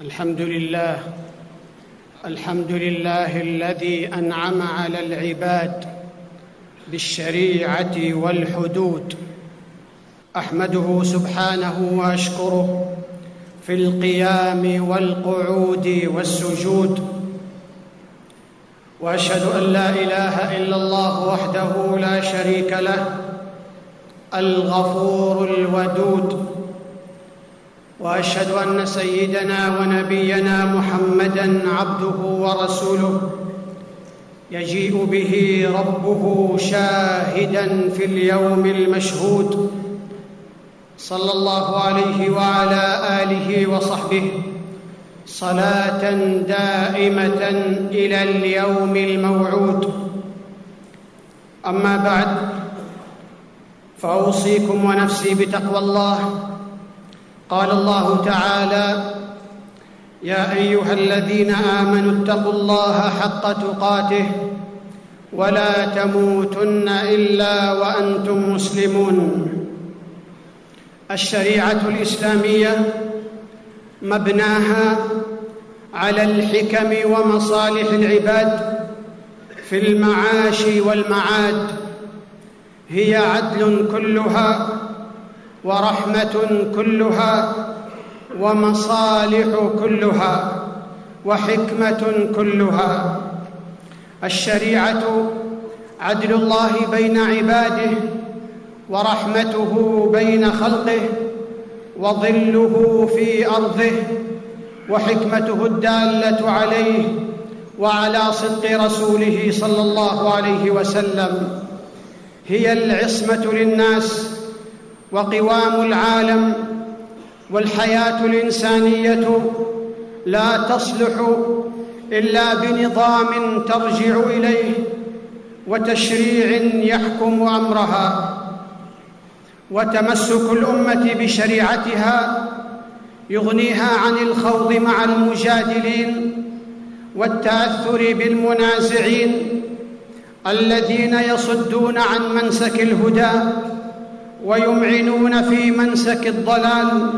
الحمد لله الحمد لله الذي أنعم على العباد بالشريعة والحدود. أحمده سبحانه وأشكره في القيام والقعود والسجود. وأشهد أن لا إله إلا الله وحده لا شريك له الغفور الودود. وأشهد أن سيدنا ونبينا محمدا عبده ورسوله. يجيء به ربه شاهدا في اليوم المشهود. صلى الله عليه وعلى آله وصحبه. صلاة دائمة إلى اليوم الموعود. أما بعد فأوصيكم ونفسي بتقوى الله. قال الله تعالى يا أيها الذين آمنوا اتقوا الله حق تقاته ولا تموتن إلا وأنتم مسلمون. الشريعة الإسلامية مبناها على الحكم ومصالح العباد في المعاش والمعاد. هي عدل كلها ورحمة كلها ومصالح كلها وحكمة كلها. الشريعة عدل الله بين عباده ورحمته بين خلقه وظله في أرضه وحكمته الدالة عليه وعلى صدق رسوله صلى الله عليه وسلم. هي العصمة للناس وقوام العالم والحياة الإنسانية لا تصلح إلا بنظام ترجع إليه وتشريع يحكم أمرها وتمسك الأمة بشريعتها يغنيها عن الخوض مع المجادلين والتأثر بالمنازعين الذين يصدون عن منسك الهدى ويمعنون في منسك الضلال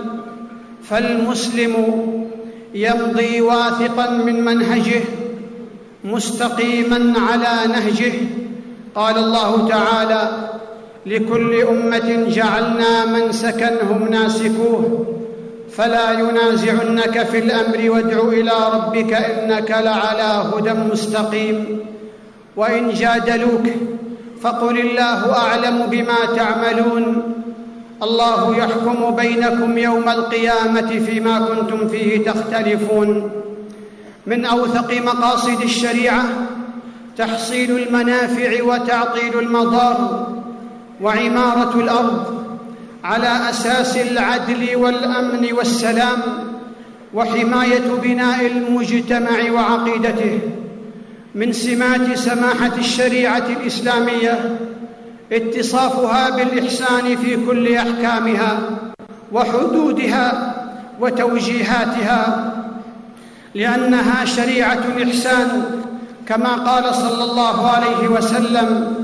فالمسلم يمضي واثقا من منهجه مستقيما على نهجه. قال الله تعالى لكل أمة جعلنا منسكا هم ناسكوه فلا ينازعنك في الأمر وادع إلى ربك إنك لعلى هدى مستقيم. وإن جادلوك فقل الله أعلم بما تعملون. الله يحكم بينكم يوم القيامة فيما كنتم فيه تختلفون. من أوثق مقاصد الشريعة تحصيل المنافع وتعطيل المضار وعمارة الأرض على أساس العدل والأمن والسلام وحماية بناء المجتمع وعقيدته. من سمات سماحة الشريعة الإسلامية اتصافها بالإحسان في كل أحكامها وحدودها وتوجيهاتها لأنها شريعة الإحسان. كما قال صلى الله عليه وسلم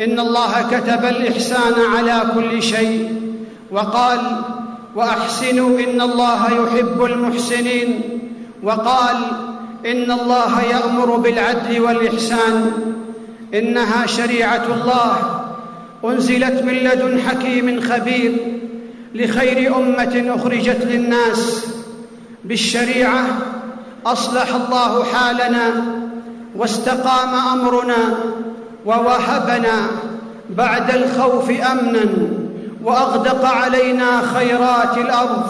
إن الله كتب الإحسان على كل شيء وقال وأحسنوا إن الله يحب المحسنين وقال إن الله يأمر بالعدل والإحسان. إنها شريعة الله. أنزلت من لدن حكيم خبير لخير أمة أخرجت للناس. بالشريعة أصلح الله حالنا واستقام أمرنا ووهبنا بعد الخوف أمنا وأغدق علينا خيرات الأرض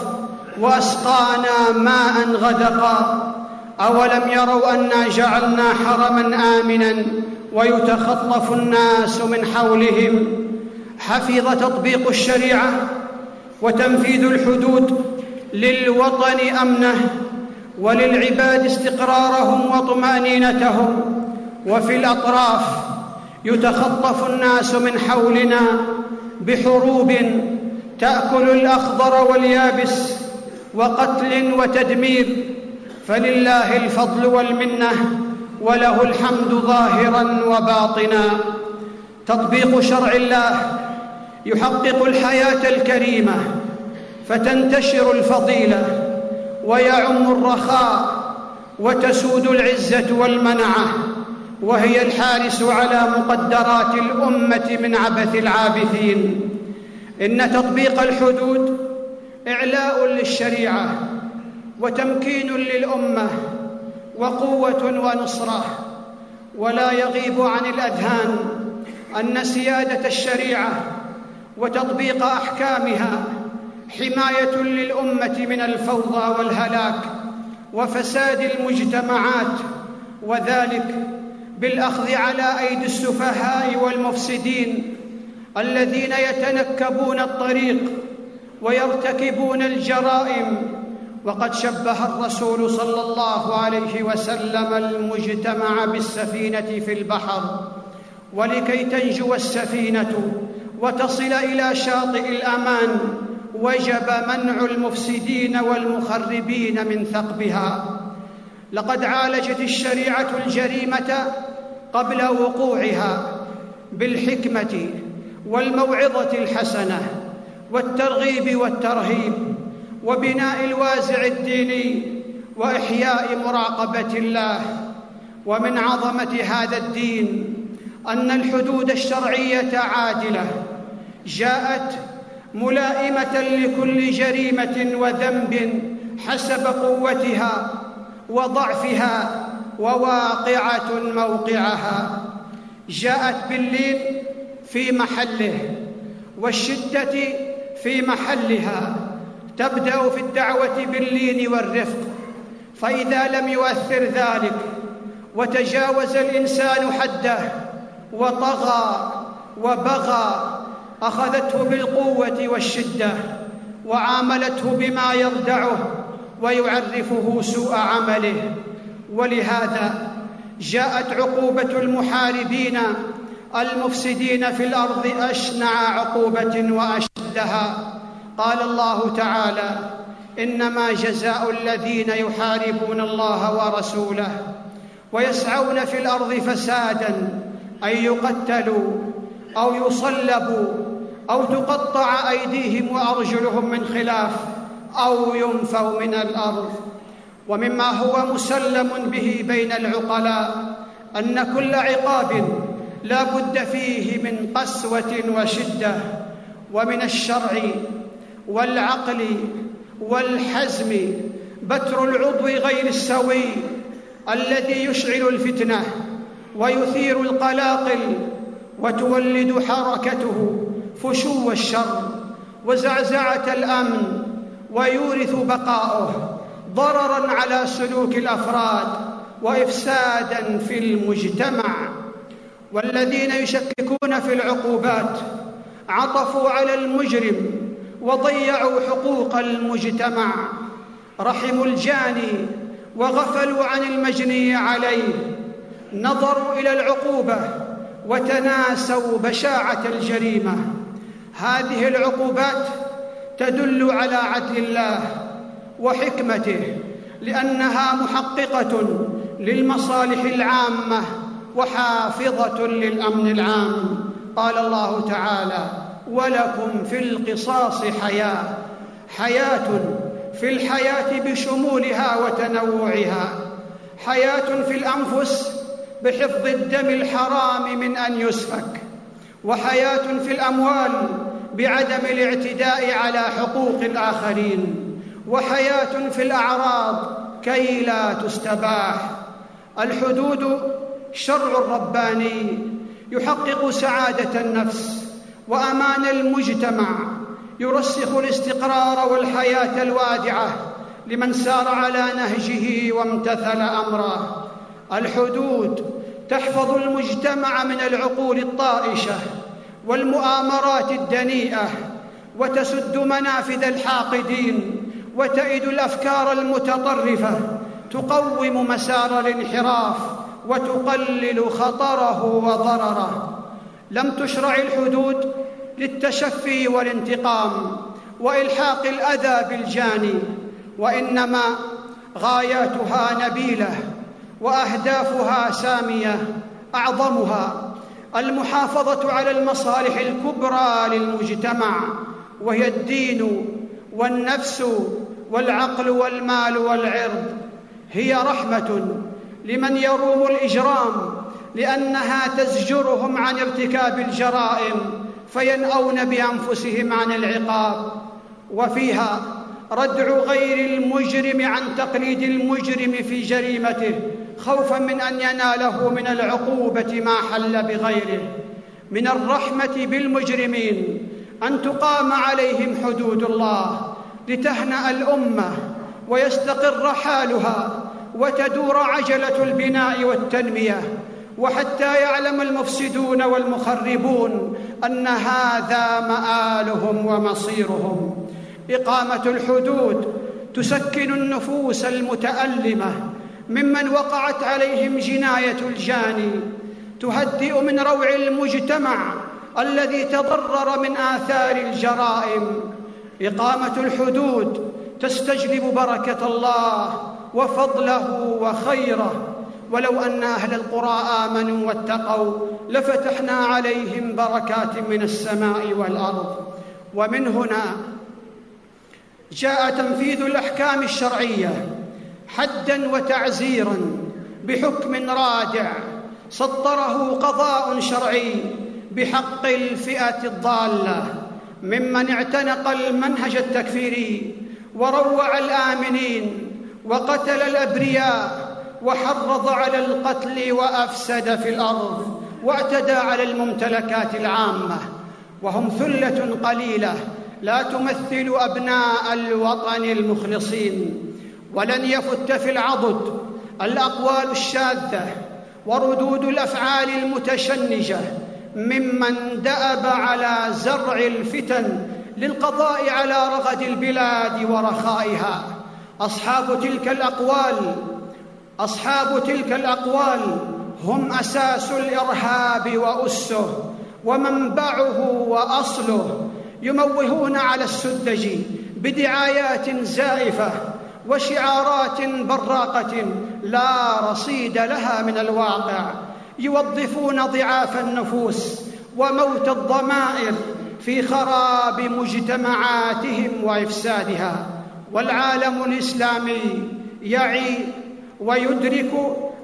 وأسقانا ماء غدقا. أولم يروا أنا جعلنا حرما آمنا ويتخطف الناس من حولهم حفظ تطبيق الشريعة وتنفيذ الحدود للوطن أمنه وللعباد استقرارهم وطمأنينتهم وفي الأطراف يتخطف الناس من حولنا بحروب تأكل الأخضر واليابس وقتل وتدمير فلله الفضل والمنة وله الحمد ظاهرا وباطنا. تطبيق شرع الله يحقق الحياة الكريمة فتنتشر الفضيلة ويعم الرخاء وتسود العزة والمنعة. وهي الحارس على مقدرات الأمة من عبث العابثين. إن تطبيق الحدود إعلاء للشريعة. وتمكين للأمة وقوة ونصرة. ولا يغيب عن الأذهان أن سيادة الشريعة وتطبيق أحكامها حماية للأمة من الفوضى والهلاك وفساد المجتمعات وذلك بالأخذ على أيدي السفهاء والمفسدين الذين يتنكبون الطريق ويرتكبون الجرائم وقد شبه الرسول صلى الله عليه وسلم المجتمع بالسفينة في البحر ولكي تنجو السفينة وتصل إلى شاطئ الأمان وجب منع المفسدين والمخربين من ثقبها. لقد عالجت الشريعة الجريمة قبل وقوعها بالحكمة والموعظة الحسنة والترغيب والترهيب. وبناء الوازع الديني وإحياء مراقبة الله. ومن عظمة هذا الدين أن الحدود الشرعية عادلة جاءت ملائمة لكل جريمة وذنب حسب قوتها وضعفها وواقعة موقعها. جاءت باللين في محله والشدة في محلها. تبدأ في الدعوة باللين والرفق فإذا لم يؤثر ذلك وتجاوز الإنسان حده وطغى وبغى أخذته بالقوة والشدة وعاملته بما يردعه ويعرفه سوء عمله. ولهذا جاءت عقوبة المحاربين المفسدين في الأرض أشنع عقوبة وأشدها. قال الله تعالى إنما جزاء الذين يحاربون الله ورسوله ويسعون في الأرض فسادا أن يقتلوا أو يصلبوا أو تقطع أيديهم وأرجلهم من خلاف أو ينفوا من الأرض. ومما هو مسلم به بين العقلاء أن كل عقاب لا بد فيه من قسوة وشدة ومن الشرع والعقل والحزم بتر العضو غير السوي الذي يشعل الفتنة ويثير القلاقل وتولد حركته فشو الشر وزعزعة الأمن ويورث بقاؤه ضررا على سلوك الأفراد وافسادا في المجتمع. والذين يشككون في العقوبات عطفوا على المجرم وضيعوا حقوق المجتمع رحموا الجاني وغفلوا عن المجني عليه نظروا إلى العقوبة وتناسوا بشاعة الجريمة. هذه العقوبات تدل على عدل الله وحكمته لأنها محققة للمصالح العامة وحافظة للأمن العام. قال الله تعالى ولكم في القصاص حياة حياة في الحياة بشمولها وتنوعها حياة في الأنفس بحفظ الدم الحرام من أن يسفك وحياة في الأموال بعدم الاعتداء على حقوق الآخرين وحياة في الأعراض كي لا تستباح. الحدود شرع رباني يحقق سعادة النفس. وأمان المجتمع يرسخ الاستقرار والحياة الوادعة لمن سار على نهجه وامتثل أمره. الحدود تحفظ المجتمع من العقول الطائشة والمؤامرات الدنيئة وتسد منافذ الحاقدين وتئد الأفكار المتطرفة تقوم مسار الانحراف وتقلل خطره وضرره. لم تشرع الحدود للتشفي والانتقام وإلحاق الأذى بالجاني وإنما غاياتها نبيلة وأهدافها سامية أعظمها المحافظة على المصالح الكبرى للمجتمع وهي الدين والنفس والعقل والمال والعرض هي رحمة لمن يروم الإجرام لأنها تزجرهم عن ارتكاب الجرائم فينأون بأنفسهم عن العقاب. وفيها ردع غير المجرم عن تقليد المجرم في جريمته خوفا من أن يناله من العقوبة ما حل بغيره. من الرحمة بالمجرمين أن تقام عليهم حدود الله لتهنأ الأمة ويستقر حالها وتدور عجلة البناء والتنمية. وحتى يعلم المفسدون والمخربون أن هذا مآلهم ومصيرهم. إقامة الحدود تسكن النفوس المتألمة ممن وقعت عليهم جناية الجاني تهدئ من روع المجتمع الذي تضرر من آثار الجرائم. إقامة الحدود تستجلب بركة الله وفضله وخيره. ولو أن أهل القرى آمنوا واتقوا لفتحنا عليهم بركات من السماء والأرض. ومن هنا جاء تنفيذ الأحكام الشرعية حدا وتعزيرا بحكم رادع سطره قضاء شرعي بحق الفئة الضالة ممن اعتنق المنهج التكفيري وروع الآمنين وقتل الأبرياء وحرض على القتل وأفسد في الأرض واعتدى على الممتلكات العامة وهم ثلة قليلة لا تمثل أبناء الوطن المخلصين ولن يفت في العضد الأقوال الشاذة وردود الأفعال المتشنجة ممن دأب على زرع الفتن للقضاء على رغد البلاد ورخائها. أصحاب تلك الأقوال أصحاب تلك الأقوال هم أساس الإرهاب واسه ومنبعه وأصله يموهون على السذج بدعايات زائفة وشعارات براقة لا رصيد لها من الواقع يوظفون ضعاف النفوس وموت الضمائر في خراب مجتمعاتهم وإفسادها والعالم الإسلامي يعي ويدرك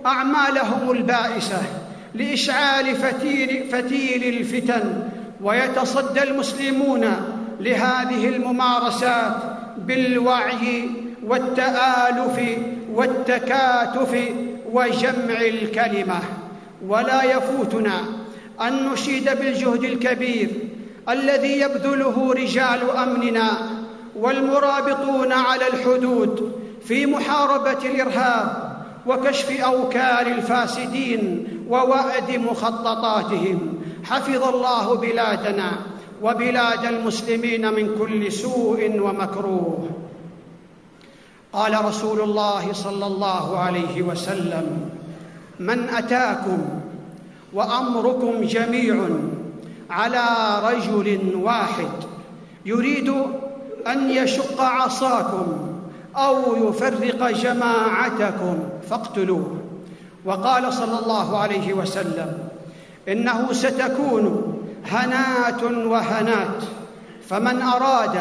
أعمالهم البائسة لإشعال فتيل, فتيل الفتن ويتصدى المسلمون لهذه الممارسات بالوعي والتآلف والتكاتف وجمع الكلمة. ولا يفوتنا أن نشيد بالجهد الكبير الذي يبذله رجال أمننا والمرابطون على الحدود في محاربة الإرهاب وكشف اوكار الفاسدين ووأد مخططاتهم. حفظ الله بلادنا وبلاد المسلمين من كل سوء ومكروه. قال رسول الله صلى الله عليه وسلم من أتاكم وأمركم جميع على رجل واحد يريد أن يشق عصاكم أو يفرق جماعتكم فاقتلوه. وقال صلى الله عليه وسلم إنه ستكون هنات وهنات فمن أراد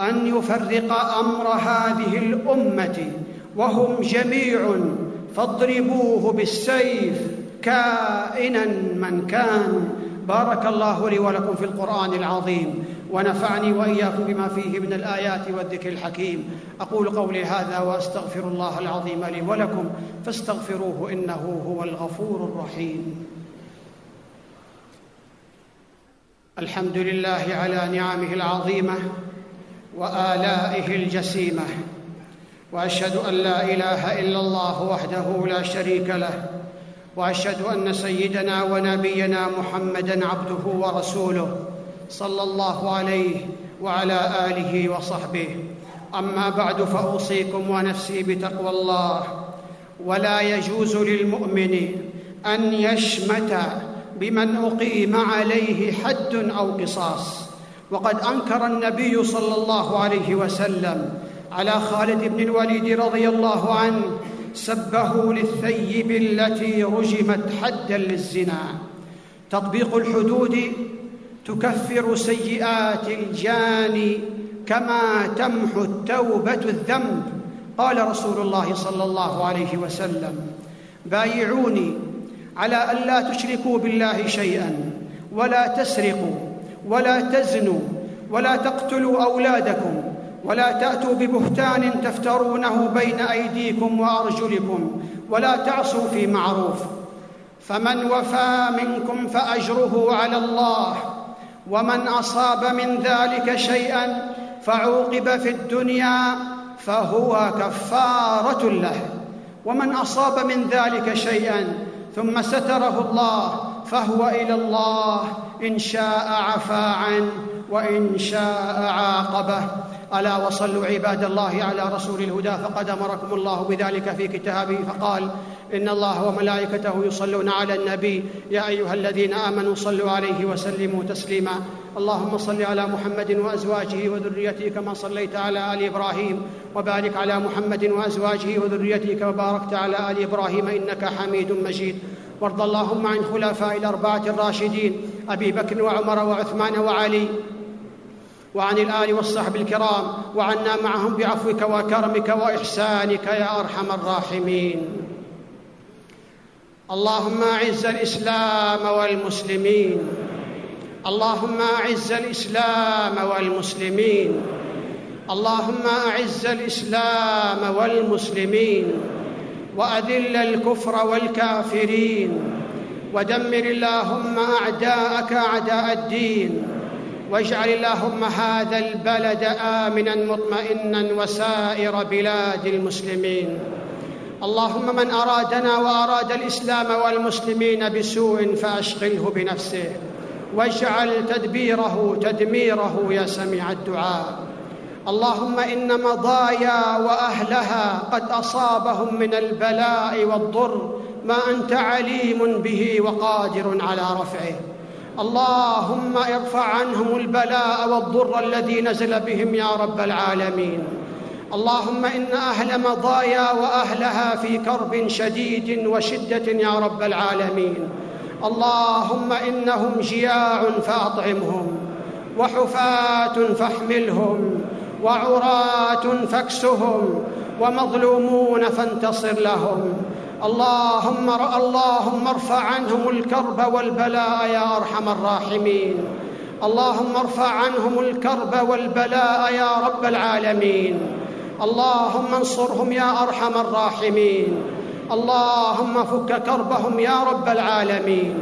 أن يفرق أمر هذه الأمة وهم جميع فاضربوه بالسيف كائنا من كان. بارك الله لي ولكم في القرآن العظيم ونفعني وإياكم بما فيه من الآيات والذكر الحكيم. أقول قولي هذا وأستغفر الله العظيم لي ولكم فاستغفروه إنه هو الغفور الرحيم. الحمد لله على نعمه العظيمة وآلائه الجسيمة. وأشهد أن لا إله إلا الله وحده لا شريك له. وأشهد أن سيدنا ونبينا محمدا عبده ورسوله صلى الله عليه وعلى آله وصحبه. أما بعد فأوصيكم ونفسي بتقوى الله. ولا يجوز للمؤمن أن يشمت بمن أقيم عليه حد أو قصاص. وقد أنكر النبي صلى الله عليه وسلم على خالد بن الوليد رضي الله عنه سبه للثيب التي رجمت حدا للزنا. تطبيق الحدود تكفر سيئات الجاني كما تمحو التوبة الذنب. قال رسول الله صلى الله عليه وسلم بايعوني على الا تشركوا بالله شيئا ولا تسرقوا ولا تزنوا ولا تقتلوا أولادكم ولا تأتوا ببهتان تفترونه بين أيديكم وأرجلكم ولا تعصوا في معروف. فمن وفى منكم فأجره على الله ومن أصاب من ذلك شيئا فعوقب في الدنيا فهو كفارة له. ومن أصاب من ذلك شيئا ثم ستره الله فهو إلى الله إن شاء عفا عنه وإن شاء عاقبه. ألا وصلوا عباد الله على رسول الهدى فقد أمركم الله بذلك في كتابه فقال إن الله وملائكته يصلون على النبي يا أيها الذين آمنوا صلوا عليه وسلموا تسليما اللهم صل على محمد وأزواجه وذريته كما صليت على آل إبراهيم وبارك على محمد وأزواجه وذريته كما باركت على آل إبراهيم إنك حميد مجيد وارض اللهم عن خلفاء الأربعة الراشدين أبي بكر وعمر وعثمان وعلي وعن الآل والصحب الكرام وعنا معهم بعفوك وكرمك وإحسانك يا أرحم الراحمين. اللهم أعز الإسلام والمسلمين. اللهم أعز الإسلام والمسلمين. اللهم أعز الإسلام والمسلمين. وأذل الكفر والكافرين. ودمر اللهم أعداءك أعداء الدين. واجعل اللهم هذا البلد آمنا مطمئنا وسائر بلاد المسلمين. اللهم من أرادنا وأراد الإسلام والمسلمين بسوء فأشغله بنفسه. واجعل تدبيره تدميره يا سميع الدعاء. اللهم إن مضايا وأهلها قد أصابهم من البلاء والضر ما أنت عليم به وقادر على رفعه. اللهم ارفع عنهم البلاء والضر الذي نزل بهم يا رب العالمين. اللهم إن أهل مضايا وأهلها في كرب شديد وشدة يا رب العالمين. اللهم إنهم جياع فأطعمهم وحفاة فاحملهم وعراة فاكسهم ومظلومون فانتصر لهم. اللهم اللهم ارفع عنهم الكرب والبلاء يا أرحم الراحمين. اللهم ارفع عنهم الكرب والبلاء يا رب العالمين. اللهم انصرهم يا أرحم الراحمين. اللهم فك كربهم يا رب العالمين.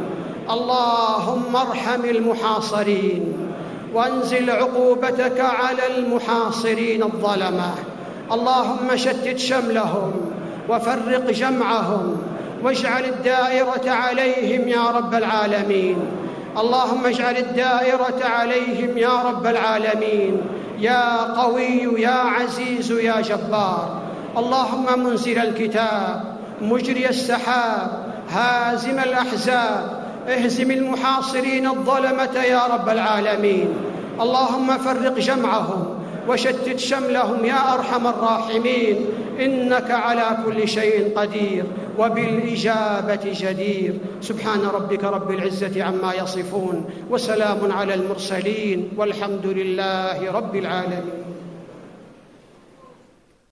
اللهم ارحم المحاصرين. وانزل عقوبتك على المحاصرين الظلمة. اللهم شتت شملهم. وفرق جمعهم واجعل الدائرة عليهم يا رب العالمين. اللهم اجعل الدائرة عليهم يا رب العالمين. يا قوي يا عزيز يا جبار. اللهم منزل الكتاب مجري السحاب هازم الأحزاب اهزم المحاصرين الظلمة يا رب العالمين. اللهم فرق جمعهم وشتت شملهم يا أرحم الراحمين. إنك على كل شيء قدير وبالإجابة جدير. سبحان ربك رب العزة عما يصفون وسلام على المرسلين والحمد لله رب العالمين.